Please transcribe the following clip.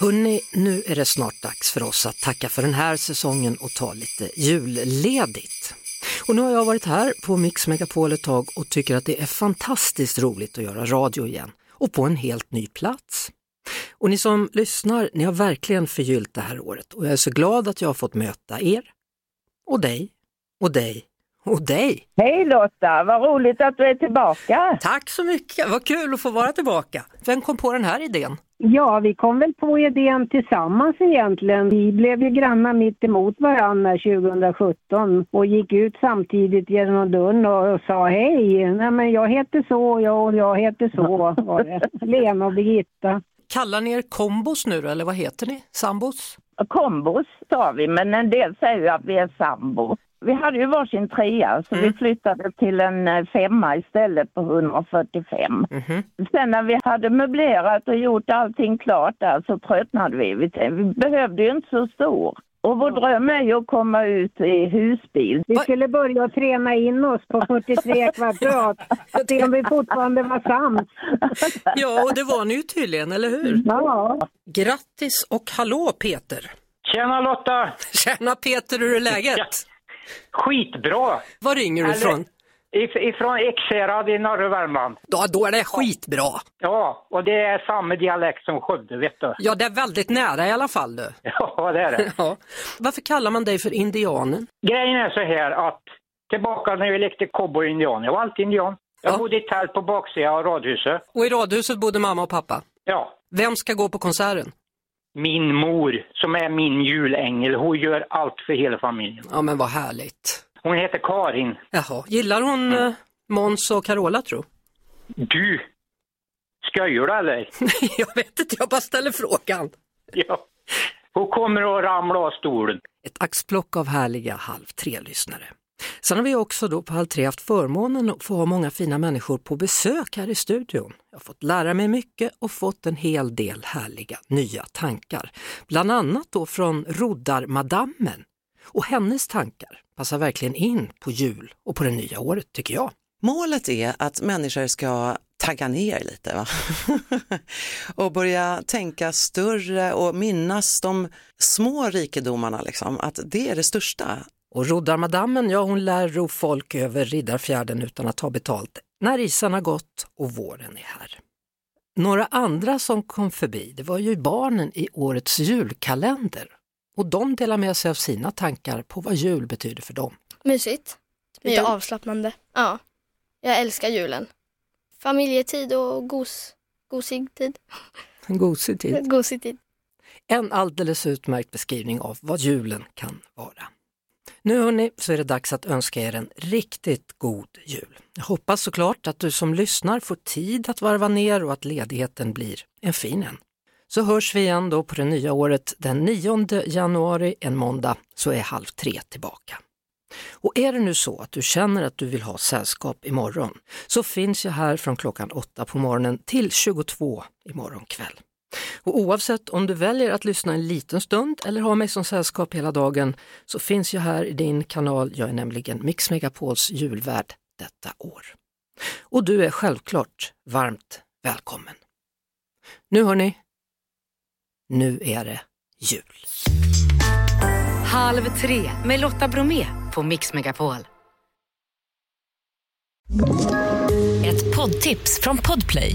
Hörrni, nu är det snart dags för oss att tacka för den här säsongen och ta lite julledigt. Och nu har jag varit här på Mix Megapol ett tag och tycker att det är fantastiskt roligt att göra radio igen och på en helt ny plats. Och ni som lyssnar, ni har verkligen förgyllt det här året och jag är så glad att jag har fått möta er och dig och dig och dig. Hej Lotta, vad roligt att du är tillbaka. Tack så mycket, vad kul att få vara tillbaka. Vem kom på den här idén? Ja, vi kom väl på idén tillsammans egentligen. Vi blev ju grannar mitt emot varandra 2017 och gick ut samtidigt genom dörren och sa hej. Nej men jag heter så och jag, och jag heter så var det. Lena och Birgitta. Kallar ni er kombos nu eller vad heter ni? Sambos? Kombos sa vi, men en del säger att vi är sambo. Vi hade ju varsin trea så vi flyttade till en eh, femma istället på 145. Sen när vi hade möblerat och gjort allting klart där så tröttnade vi. Vi, behövde ju inte så stor. Och vår dröm är ju att komma ut i husbil. Vi skulle börja träna in oss på 43 kvadrat. Se om vi fortfarande var sams. Ja, och det var ni ju tydligen, eller hur? Ja. Grattis och hallå Peter! Tjena Lotta! Tjena Peter, hur är läget? Skitbra! Var ringer du ifrån? If- ifrån Ekshärad i norra Värmland. Ja, då är det skitbra. Ja, och det är samma dialekt som Skövde, vet du. Ja, det är väldigt nära i alla fall du. Ja, det är det. Ja. Varför kallar man dig för indianen? Grejen är så här att tillbaka när vi lekte cowboy och indian. Jag var alltid indian. Jag Ja. bodde i tält på baksidan av radhuset. Och i radhuset bodde mamma och pappa. Ja. Vem ska gå på konserten? Min mor, som är min julängel, hon gör allt för hela familjen. Ja, men vad härligt. Hon heter Karin. Jaha, gillar hon Mm. eh, Måns och Carola tro? Du! Skojar du eller? jag vet inte, jag bara ställer frågan. Ja. Hon kommer att ramla av stolen. Ett axplock av härliga Halv tre-lyssnare. Sen har vi också då på Halv tre haft förmånen att få ha många fina människor på besök här i studion. Jag har fått lära mig mycket och fått en hel del härliga nya tankar. Bland annat då från Roddarmadammen. Och hennes tankar passar verkligen in på jul och på det nya året tycker jag. Målet är att människor ska tagga ner lite va? och börja tänka större och minnas de små rikedomarna, liksom, att det är det största. Och Roddarmadammen, ja hon lär ro folk över Riddarfjärden utan att ta betalt när isarna gått och våren är här. Några andra som kom förbi, det var ju barnen i årets julkalender. Och de delar med sig av sina tankar på vad jul betyder för dem. Mysigt. Lite Jul. avslappnande. Ja. Jag älskar julen. Familjetid och gos, gosig tid. En gosig tid. Gosig tid. En alldeles utmärkt beskrivning av vad julen kan vara. Nu hörni, så är det dags att önska er en riktigt god jul. Jag hoppas såklart att du som lyssnar får tid att varva ner och att ledigheten blir en fin en. Så hörs vi igen då på det nya året den 9 januari, en måndag, så är Halv tre tillbaka. Och är det nu så att du känner att du vill ha sällskap imorgon så finns jag här från klockan 8 på morgonen till 22 imorgon kväll. Och oavsett om du väljer att lyssna en liten stund eller ha mig som sällskap hela dagen så finns jag här i din kanal. Jag är nämligen Mix Megapols julvärd detta år. Och du är självklart varmt välkommen. Nu hörni, nu är det jul. Halv tre med Lotta Bromé på Mix Megapol. Ett poddtips från Podplay.